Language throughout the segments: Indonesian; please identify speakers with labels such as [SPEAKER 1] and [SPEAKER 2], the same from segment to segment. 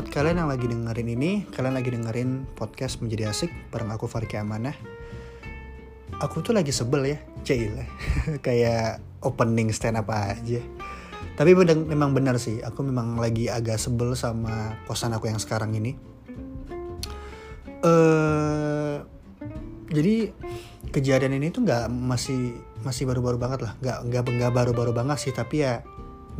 [SPEAKER 1] buat kalian yang lagi dengerin ini, kalian lagi dengerin podcast menjadi asik bareng aku Farki Amanah. Aku tuh lagi sebel ya, cil kayak opening stand up aja. Tapi memang benar sih, aku memang lagi agak sebel sama kosan aku yang sekarang ini. Uh, jadi kejadian ini tuh nggak masih masih baru-baru banget lah, nggak nggak nggak baru-baru banget sih, tapi ya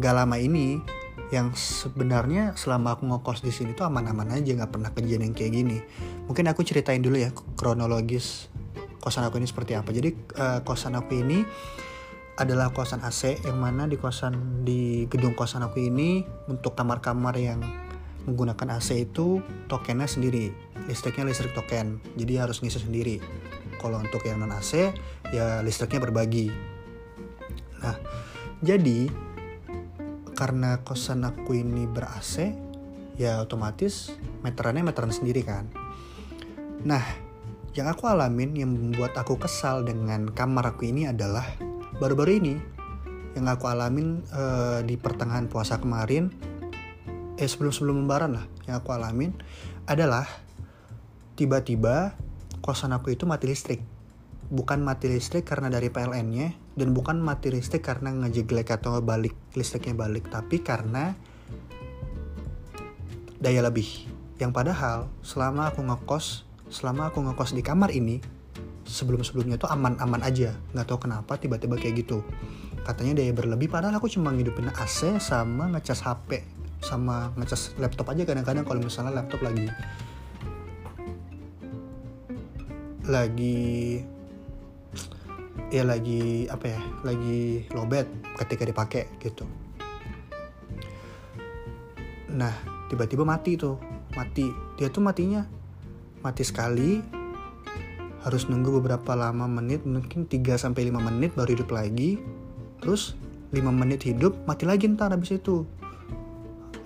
[SPEAKER 1] nggak lama ini yang sebenarnya selama aku ngekos di sini tuh aman-aman aja nggak pernah kejadian yang kayak gini. Mungkin aku ceritain dulu ya kronologis kosan aku ini seperti apa. Jadi uh, kosan aku ini adalah kosan AC yang mana di kosan di gedung kosan aku ini untuk kamar-kamar yang menggunakan AC itu tokennya sendiri. Listriknya listrik token jadi harus ngisi sendiri. Kalau untuk yang non AC ya listriknya berbagi. Nah jadi karena kosan aku ini ber AC ya otomatis meterannya meteran sendiri kan. Nah yang aku alamin yang membuat aku kesal dengan kamar aku ini adalah baru-baru ini. Yang aku alamin uh, di pertengahan puasa kemarin eh sebelum sebelum lebaran lah yang aku alamin adalah tiba-tiba kosan aku itu mati listrik. Bukan mati listrik karena dari PLN-nya dan bukan mati listrik karena ngejeglek atau balik listriknya balik tapi karena daya lebih. Yang padahal selama aku ngekos selama aku ngekos di kamar ini sebelum-sebelumnya tuh aman-aman aja. Nggak tahu kenapa tiba-tiba kayak gitu. Katanya daya berlebih padahal aku cuma ngidupin AC sama ngecas HP sama ngecas laptop aja kadang-kadang kalau misalnya laptop lagi lagi ya lagi apa ya lagi lobet ketika dipakai gitu. Nah tiba-tiba mati tuh mati. Dia tuh matinya mati sekali harus nunggu beberapa lama menit mungkin 3 sampai 5 menit baru hidup lagi. Terus 5 menit hidup mati lagi ntar habis itu.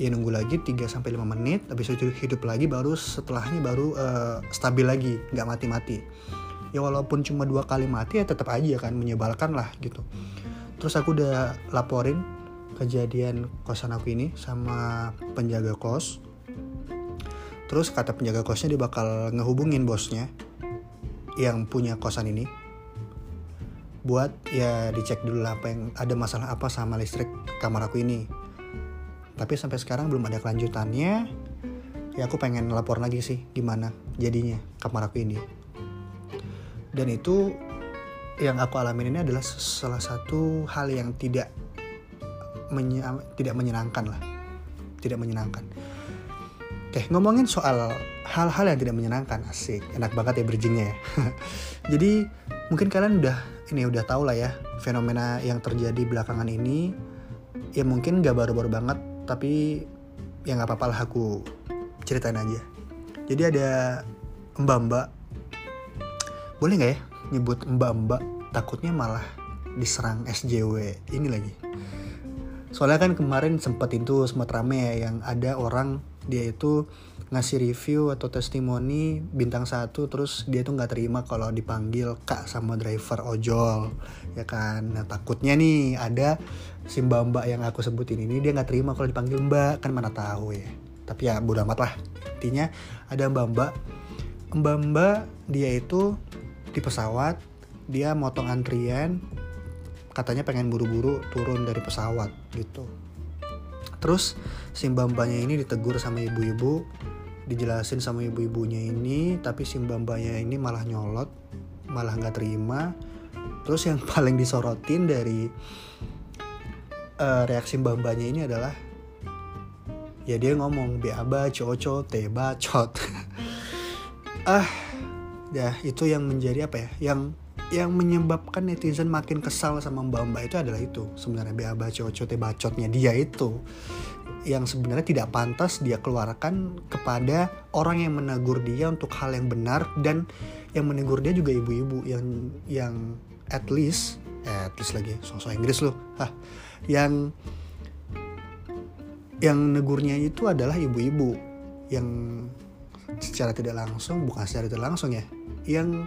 [SPEAKER 1] Ya nunggu lagi 3 sampai 5 menit habis itu hidup lagi baru setelahnya baru uh, stabil lagi nggak mati-mati ya walaupun cuma dua kali mati ya tetap aja kan menyebalkan lah gitu. Terus aku udah laporin kejadian kosan aku ini sama penjaga kos. Terus kata penjaga kosnya dia bakal ngehubungin bosnya yang punya kosan ini buat ya dicek dulu lah apa yang ada masalah apa sama listrik kamar aku ini. Tapi sampai sekarang belum ada kelanjutannya. Ya aku pengen lapor lagi sih gimana jadinya kamar aku ini dan itu yang aku alamin ini adalah salah satu hal yang tidak menye tidak menyenangkan lah. Tidak menyenangkan. Oke ngomongin soal hal-hal yang tidak menyenangkan asik. Enak banget ya bridgingnya ya. Jadi mungkin kalian udah ini udah tahu lah ya fenomena yang terjadi belakangan ini. Ya mungkin gak baru-baru banget tapi ya nggak apa-apa lah aku ceritain aja. Jadi ada mbak-mbak boleh nggak ya nyebut mbak-mbak takutnya malah diserang SJW ini lagi. Soalnya kan kemarin sempat itu sempat rame ya yang ada orang dia itu ngasih review atau testimoni bintang satu terus dia tuh nggak terima kalau dipanggil kak sama driver ojol ya kan? Nah takutnya nih ada si mbak mbak yang aku sebutin ini dia nggak terima kalau dipanggil mbak kan mana tahu ya. Tapi ya bodo amat lah. Intinya ada mbak mbak. Mbak mbak dia itu di pesawat dia motong antrian katanya pengen buru-buru turun dari pesawat gitu. Terus si mbak-mbaknya ini ditegur sama ibu-ibu dijelasin sama ibu-ibunya ini tapi si mbak-mbaknya ini malah nyolot malah nggak terima. Terus yang paling disorotin dari uh, reaksi mbak-mbaknya ini adalah ya dia ngomong aba coco te bacot. Ah ya itu yang menjadi apa ya? Yang yang menyebabkan netizen makin kesal sama mbak-mbak itu adalah itu. Sebenarnya BA bacot bacotnya dia itu. Yang sebenarnya tidak pantas dia keluarkan kepada orang yang menegur dia untuk hal yang benar dan yang menegur dia juga ibu-ibu yang yang at least eh, at least lagi sosok Inggris loh. Hah, yang yang negurnya itu adalah ibu-ibu yang secara tidak langsung bukan secara tidak langsung ya yang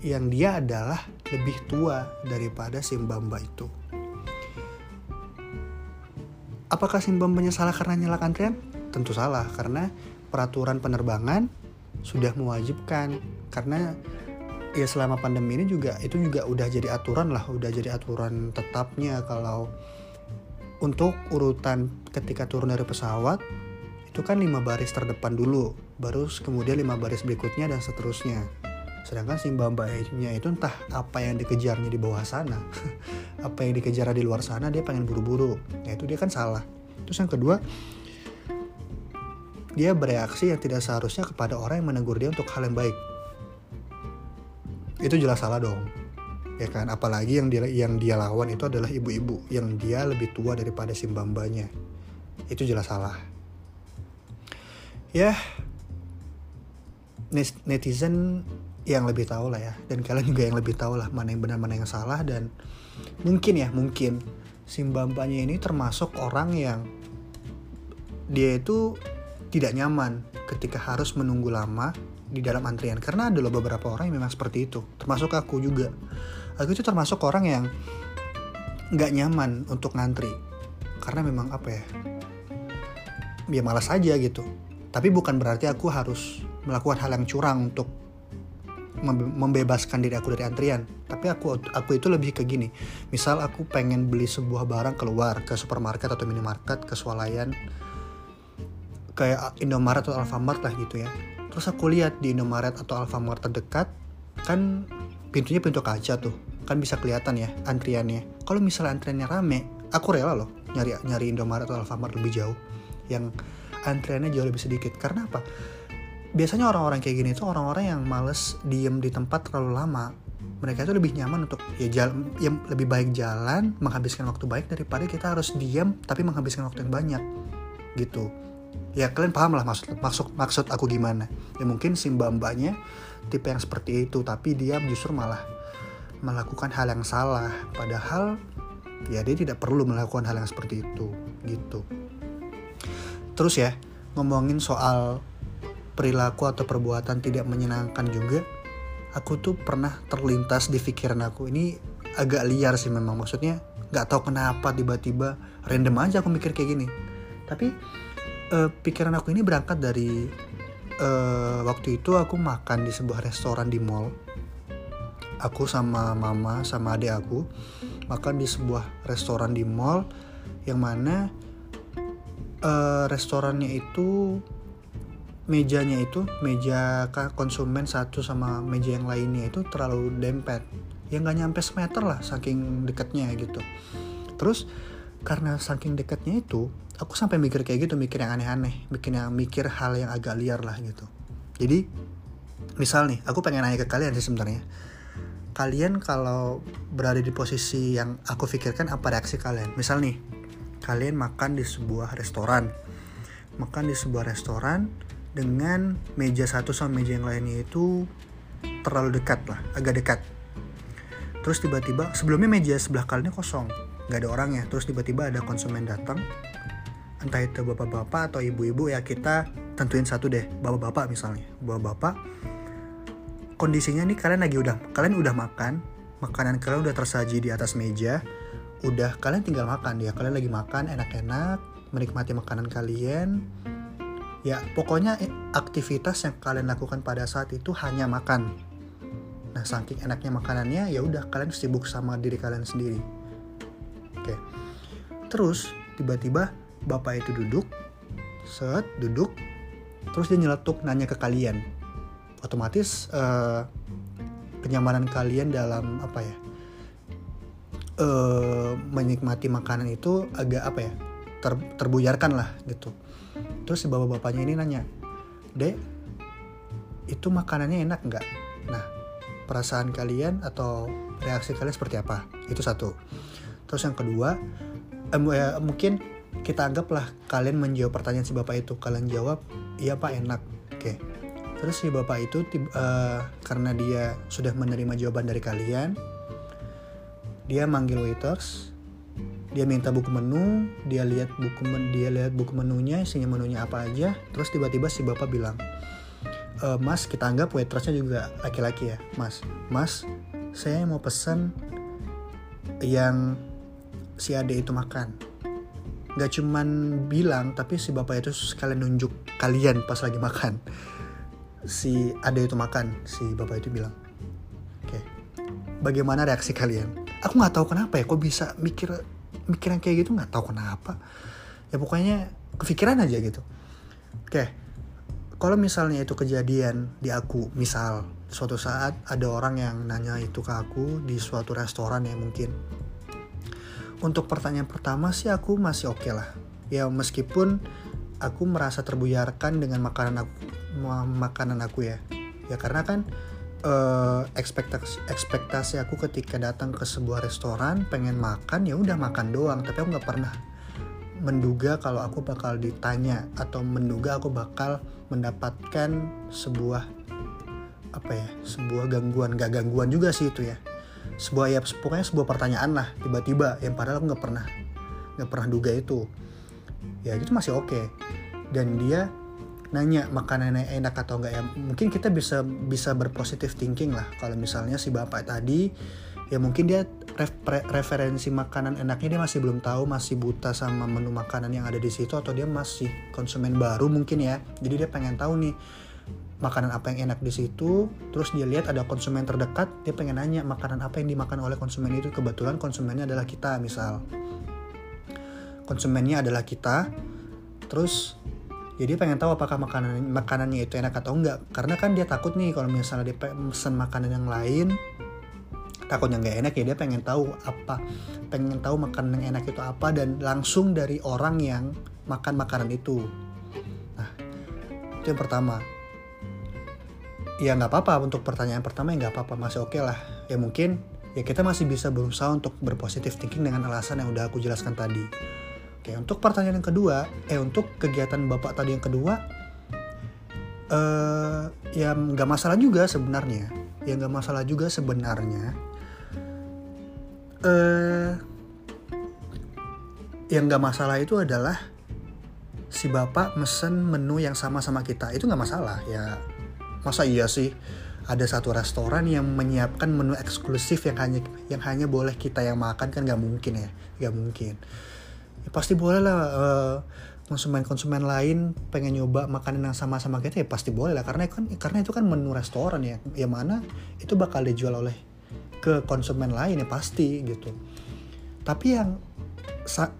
[SPEAKER 1] yang dia adalah lebih tua daripada si Mbamba itu. Apakah si Mbambanya salah karena nyalakan tren? tentu salah karena peraturan penerbangan sudah mewajibkan karena ya selama pandemi ini juga itu juga udah jadi aturan lah udah jadi aturan tetapnya kalau untuk urutan ketika turun dari pesawat itu kan lima baris terdepan dulu baru kemudian lima baris berikutnya dan seterusnya. Sedangkan si mbak mbaknya itu entah apa yang dikejarnya di bawah sana apa yang dikejar di luar sana dia pengen buru-buru. Ya itu dia kan salah. Terus yang kedua dia bereaksi yang tidak seharusnya kepada orang yang menegur dia untuk hal yang baik. Itu jelas salah dong ya kan? Apalagi yang dia yang dia lawan itu adalah ibu-ibu yang dia lebih tua daripada si mbambanya itu jelas salah ya netizen yang lebih tahu lah ya. Dan kalian juga yang lebih tahu lah mana yang benar mana yang salah. Dan mungkin ya mungkin Simbambanya ini termasuk orang yang dia itu tidak nyaman ketika harus menunggu lama di dalam antrian. Karena ada loh beberapa orang yang memang seperti itu. Termasuk aku juga. Aku itu termasuk orang yang nggak nyaman untuk ngantri. Karena memang apa ya ya malas aja gitu tapi bukan berarti aku harus melakukan hal yang curang untuk membebaskan diri aku dari antrian. Tapi aku aku itu lebih ke gini. Misal aku pengen beli sebuah barang keluar ke supermarket atau minimarket ke swalayan kayak Indomaret atau Alfamart lah gitu ya. Terus aku lihat di Indomaret atau Alfamart terdekat kan pintunya pintu kaca tuh. Kan bisa kelihatan ya antriannya. Kalau misalnya antriannya rame aku rela loh nyari nyari Indomaret atau Alfamart lebih jauh. Yang antriannya jauh lebih sedikit. Karena apa? Biasanya orang-orang kayak gini tuh orang-orang yang males diem di tempat terlalu lama. Mereka itu lebih nyaman untuk ya jalan ya lebih baik jalan menghabiskan waktu baik daripada kita harus diem tapi menghabiskan waktu yang banyak. Gitu. Ya kalian paham lah maksud maksud maksud aku gimana. Ya mungkin si mbak mbaknya tipe yang seperti itu tapi dia justru malah melakukan hal yang salah. Padahal ya dia tidak perlu melakukan hal yang seperti itu. Gitu terus ya ngomongin soal perilaku atau perbuatan tidak menyenangkan juga aku tuh pernah terlintas di pikiran aku. Ini agak liar sih memang maksudnya nggak tahu kenapa tiba-tiba random aja aku mikir kayak gini. Tapi uh, pikiran aku ini berangkat dari uh, waktu itu aku makan di sebuah restoran di mall. Aku sama mama sama adik aku makan di sebuah restoran di mall yang mana uh, restorannya itu mejanya itu meja konsumen satu sama meja yang lainnya itu terlalu dempet. Ya nggak nyampe semeter lah saking dekatnya gitu. Terus karena saking dekatnya itu aku sampai mikir kayak gitu mikir yang aneh-aneh bikin yang mikir hal yang agak liar lah gitu. Jadi misal nih aku pengen nanya ke kalian sih sebenarnya. Kalian kalau berada di posisi yang aku pikirkan apa reaksi kalian? Misal nih kalian makan di sebuah restoran makan di sebuah restoran dengan meja satu sama meja yang lainnya itu terlalu dekat lah, agak dekat. Terus tiba-tiba sebelumnya meja sebelah kanannya kosong, nggak ada orangnya. Terus tiba-tiba ada konsumen datang, entah itu bapak-bapak atau ibu-ibu ya kita tentuin satu deh, bapak-bapak misalnya, bapak-bapak. Kondisinya nih kalian lagi udah, kalian udah makan, makanan kalian udah tersaji di atas meja, udah kalian tinggal makan ya, kalian lagi makan enak-enak, menikmati makanan kalian, ya pokoknya aktivitas yang kalian lakukan pada saat itu hanya makan. Nah saking enaknya makanannya ya udah kalian sibuk sama diri kalian sendiri. Oke. Terus tiba-tiba bapak itu duduk set duduk terus dia nyeletuk nanya ke kalian. Otomatis uh, kenyamanan kalian dalam apa ya uh, menikmati makanan itu agak apa ya ter, terbuyarkan lah gitu. Terus si bapak-bapaknya ini nanya dek itu makanannya enak nggak? Nah perasaan kalian atau reaksi kalian seperti apa? Itu satu. Terus yang kedua eh, mungkin kita anggaplah kalian menjawab pertanyaan si bapak itu. Kalian jawab iya pak enak. Oke. Terus si bapak itu uh, karena dia sudah menerima jawaban dari kalian dia manggil waiters dia minta buku menu dia lihat buku men dia lihat buku menunya isinya menunya apa aja. Terus tiba-tiba si bapak bilang e, mas kita anggap waitressnya juga laki-laki ya mas. Mas saya mau pesan yang si ade itu makan. Nggak cuman bilang tapi si bapak itu sekalian nunjuk kalian pas lagi makan. Si ada itu makan si bapak itu bilang. Oke okay. bagaimana reaksi kalian aku nggak tahu kenapa ya kok bisa mikir mikiran kayak gitu nggak tahu kenapa. Ya pokoknya kepikiran aja gitu. Oke kalau misalnya itu kejadian di aku misal suatu saat ada orang yang nanya itu ke aku di suatu restoran ya mungkin. Untuk pertanyaan pertama sih aku masih oke okay lah. Ya meskipun aku merasa terbuyarkan dengan makanan aku makanan aku ya. Ya karena kan uh, ekspektasi ekspektasi aku ketika datang ke sebuah restoran pengen makan ya udah makan doang. Tapi aku nggak pernah menduga kalau aku bakal ditanya atau menduga aku bakal mendapatkan sebuah apa ya sebuah gangguan. Gak gangguan juga sih itu ya. Sebuah ya pokoknya sebuah pertanyaan lah tiba-tiba. Yang padahal aku nggak pernah nggak pernah duga itu. Ya itu masih oke. Okay. dan dia nanya makanannya enak atau enggak ya. Mungkin kita bisa bisa berpositif thinking lah. Kalau misalnya si bapak tadi ya mungkin dia refer referensi makanan enaknya dia masih belum tahu masih buta sama menu makanan yang ada di situ atau dia masih konsumen baru mungkin ya. Jadi dia pengen tahu nih makanan apa yang enak di situ. Terus dia lihat ada konsumen terdekat dia pengen nanya makanan apa yang dimakan oleh konsumen itu. Kebetulan konsumennya adalah kita misal. Konsumennya adalah kita. Terus jadi pengen tahu apakah makanan makanannya itu enak atau enggak. Karena kan dia takut nih kalau misalnya dia pesen makanan yang lain takutnya nggak enak ya dia pengen tahu apa pengen tahu makanan yang enak itu apa dan langsung dari orang yang makan makanan itu. Nah itu yang pertama. Ya nggak apa-apa. Untuk pertanyaan pertama ya nggak apa-apa. Masih oke okay lah. Ya mungkin ya kita masih bisa berusaha untuk berpositif thinking dengan alasan yang udah aku jelaskan tadi Oke, untuk pertanyaan yang kedua, eh untuk kegiatan bapak tadi yang kedua, eh ya nggak masalah juga sebenarnya, ya nggak masalah juga sebenarnya. Eh, yang nggak masalah itu adalah si bapak mesen menu yang sama sama kita, itu nggak masalah ya. Masa iya sih? ada satu restoran yang menyiapkan menu eksklusif yang hanya yang hanya boleh kita yang makan kan nggak mungkin ya nggak mungkin ya pasti boleh lah uh, konsumen-konsumen lain pengen nyoba makanan yang sama-sama kita ya pasti boleh lah. Karena kan karena itu kan menu restoran ya yang mana itu bakal dijual oleh ke konsumen lain ya pasti gitu. Tapi yang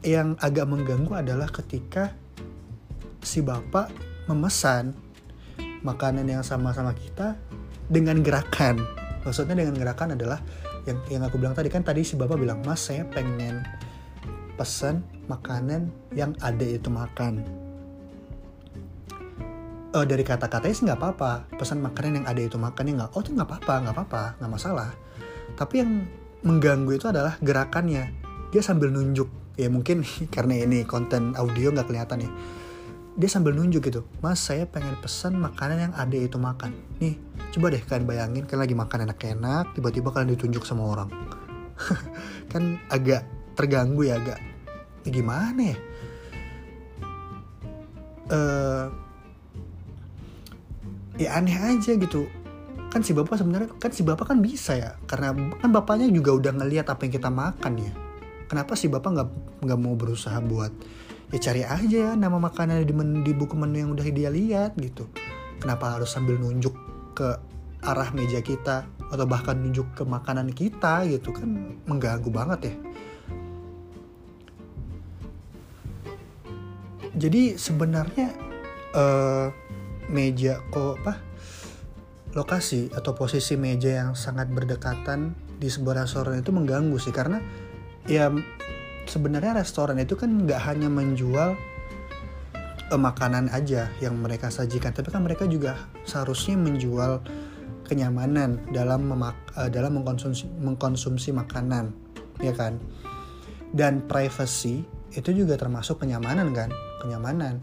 [SPEAKER 1] yang agak mengganggu adalah ketika si bapak memesan makanan yang sama-sama kita dengan gerakan. Maksudnya dengan gerakan adalah yang yang aku bilang tadi kan tadi si bapak bilang mas saya pengen pesan makanan yang ada itu makan. Uh, dari kata-katanya sih nggak apa-apa. Pesan makanan yang ada itu makan ya nggak oh itu nggak apa-apa nggak apa-apa nggak masalah. Tapi yang mengganggu itu adalah gerakannya. Dia sambil nunjuk. Ya mungkin karena ini konten audio nggak kelihatan ya. Dia sambil nunjuk gitu mas saya pengen pesan makanan yang ada itu makan. Nih coba deh kalian bayangin kalian lagi makan enak-enak tiba-tiba kalian ditunjuk sama orang. Kan agak terganggu ya agak ya gimana ya? Uh, ya aneh aja gitu. Kan si bapak sebenarnya kan si bapak kan bisa ya. Karena kan bapaknya juga udah ngelihat apa yang kita makan ya. Kenapa si bapak nggak nggak mau berusaha buat ya cari aja ya nama makanan di, di buku menu yang udah dia lihat gitu. Kenapa harus sambil nunjuk ke arah meja kita atau bahkan nunjuk ke makanan kita gitu? Kan mengganggu banget ya jadi sebenarnya uh, meja kok apa lokasi atau posisi meja yang sangat berdekatan di sebuah restoran itu mengganggu sih. Karena ya sebenarnya restoran itu kan nggak hanya menjual uh, makanan aja yang mereka sajikan tapi kan mereka juga seharusnya menjual kenyamanan dalam memak uh, dalam mengkonsumsi mengkonsumsi makanan ya kan? Dan privacy itu juga termasuk kenyamanan kan kenyamanan.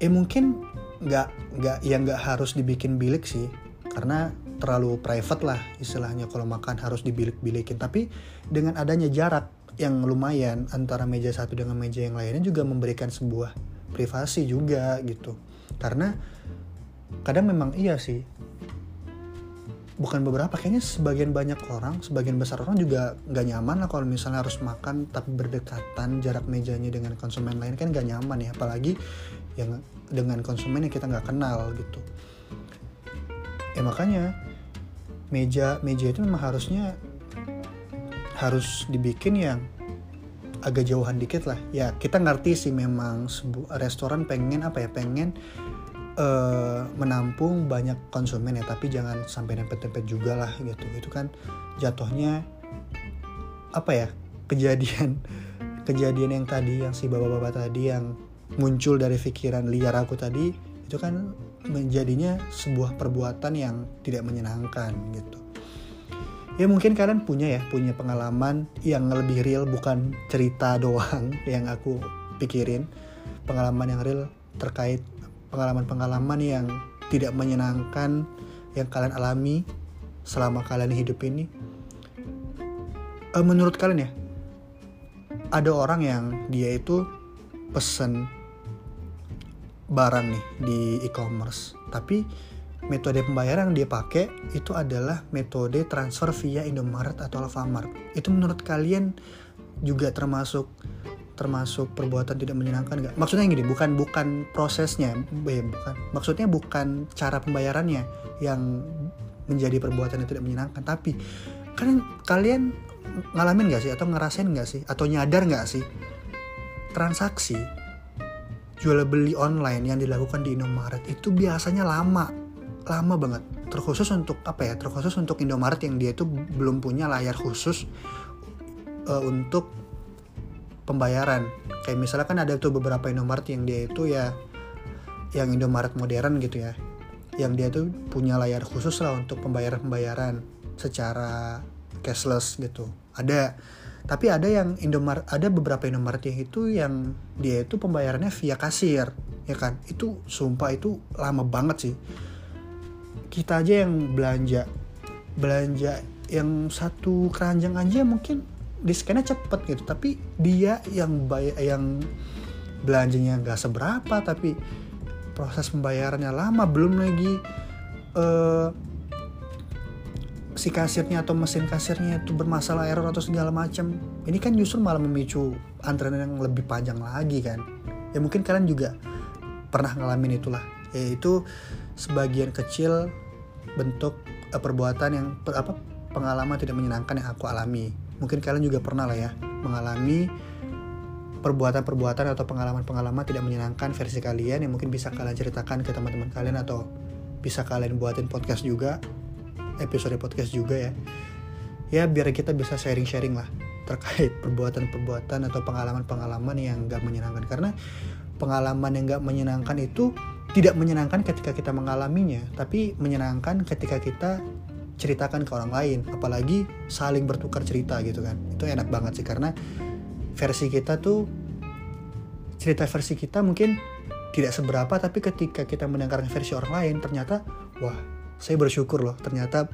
[SPEAKER 1] Eh mungkin nggak nggak ya nggak harus dibikin bilik sih karena terlalu private lah istilahnya kalau makan harus dibilik-bilikin. Tapi dengan adanya jarak yang lumayan antara meja satu dengan meja yang lainnya juga memberikan sebuah privasi juga gitu. Karena kadang memang iya sih bukan beberapa kayaknya sebagian banyak orang sebagian besar orang juga nggak nyaman lah kalau misalnya harus makan tapi berdekatan jarak mejanya dengan konsumen lain kan nggak nyaman ya apalagi yang dengan konsumen yang kita nggak kenal gitu. Ya makanya meja meja itu memang harusnya harus dibikin yang agak jauhan dikit lah. Ya kita ngerti sih memang sebuah restoran pengen apa ya pengen uh, menampung banyak konsumen ya tapi jangan sampai nempet-nempet juga lah gitu. Itu kan jatuhnya apa ya kejadian kejadian yang tadi yang si bapak-bapak tadi yang muncul dari pikiran liar aku tadi itu kan menjadinya sebuah perbuatan yang tidak menyenangkan gitu. Ya mungkin kalian punya ya punya pengalaman yang lebih real bukan cerita doang yang aku pikirin. Pengalaman yang real terkait pengalaman-pengalaman yang tidak menyenangkan yang kalian alami selama kalian hidup ini? Uh, menurut kalian ya ada orang yang dia itu pesen barang nih di e-commerce tapi metode pembayaran yang dia pakai itu adalah metode transfer via Indomaret atau Alfamart. Itu menurut kalian juga termasuk termasuk perbuatan tidak menyenangkan nggak? Maksudnya gini, bukan bukan prosesnya, eh, bukan. Maksudnya bukan cara pembayarannya yang menjadi perbuatan yang tidak menyenangkan, tapi kalian kalian ngalamin nggak sih atau ngerasain nggak sih atau nyadar nggak sih transaksi jual beli online yang dilakukan di Indomaret itu biasanya lama lama banget terkhusus untuk apa ya terkhusus untuk Indomaret yang dia itu belum punya layar khusus uh, untuk pembayaran. Kayak misalnya kan ada tuh beberapa Indomaret yang dia itu ya yang Indomaret modern gitu ya yang dia tuh punya layar khusus lah untuk pembayaran pembayaran secara cashless gitu. Ada tapi ada yang Indomaret ada beberapa Indomaret yang itu yang dia itu pembayarannya via kasir ya kan? Itu sumpah itu lama banget sih. Kita aja yang belanja belanja yang satu keranjang aja mungkin di scan cepet gitu. Tapi dia yang bayar yang belanjanya nggak seberapa tapi proses pembayarannya lama belum lagi uh, si kasirnya atau mesin kasirnya itu bermasalah error atau segala macam. Ini kan justru malah memicu antrean yang lebih panjang lagi kan. Ya mungkin kalian juga pernah ngalamin itulah. Yaitu sebagian kecil bentuk uh, perbuatan yang per, apa pengalaman tidak menyenangkan yang aku alami mungkin kalian juga pernah lah ya mengalami perbuatan-perbuatan atau pengalaman-pengalaman tidak menyenangkan versi kalian yang mungkin bisa kalian ceritakan ke teman-teman kalian atau bisa kalian buatin podcast juga episode podcast juga ya. Ya biar kita bisa sharing-sharing lah terkait perbuatan-perbuatan atau pengalaman-pengalaman yang gak menyenangkan. Karena pengalaman yang gak menyenangkan itu tidak menyenangkan ketika kita mengalaminya tapi menyenangkan ketika kita ceritakan ke orang lain apalagi saling bertukar cerita gitu kan. Itu enak banget sih karena versi kita tuh cerita versi kita mungkin tidak seberapa tapi ketika kita mendengar versi orang lain ternyata wah saya bersyukur loh ternyata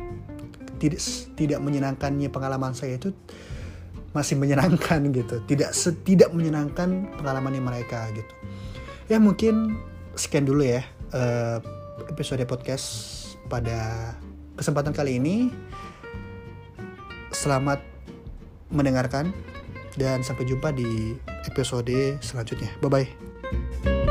[SPEAKER 1] tidak tidak menyenangkannya pengalaman saya itu masih menyenangkan gitu. Tidak setidak menyenangkan pengalamannya mereka gitu. Ya mungkin sekian dulu ya uh, episode podcast pada kesempatan kali ini selamat mendengarkan dan sampai jumpa di episode selanjutnya. Bye bye.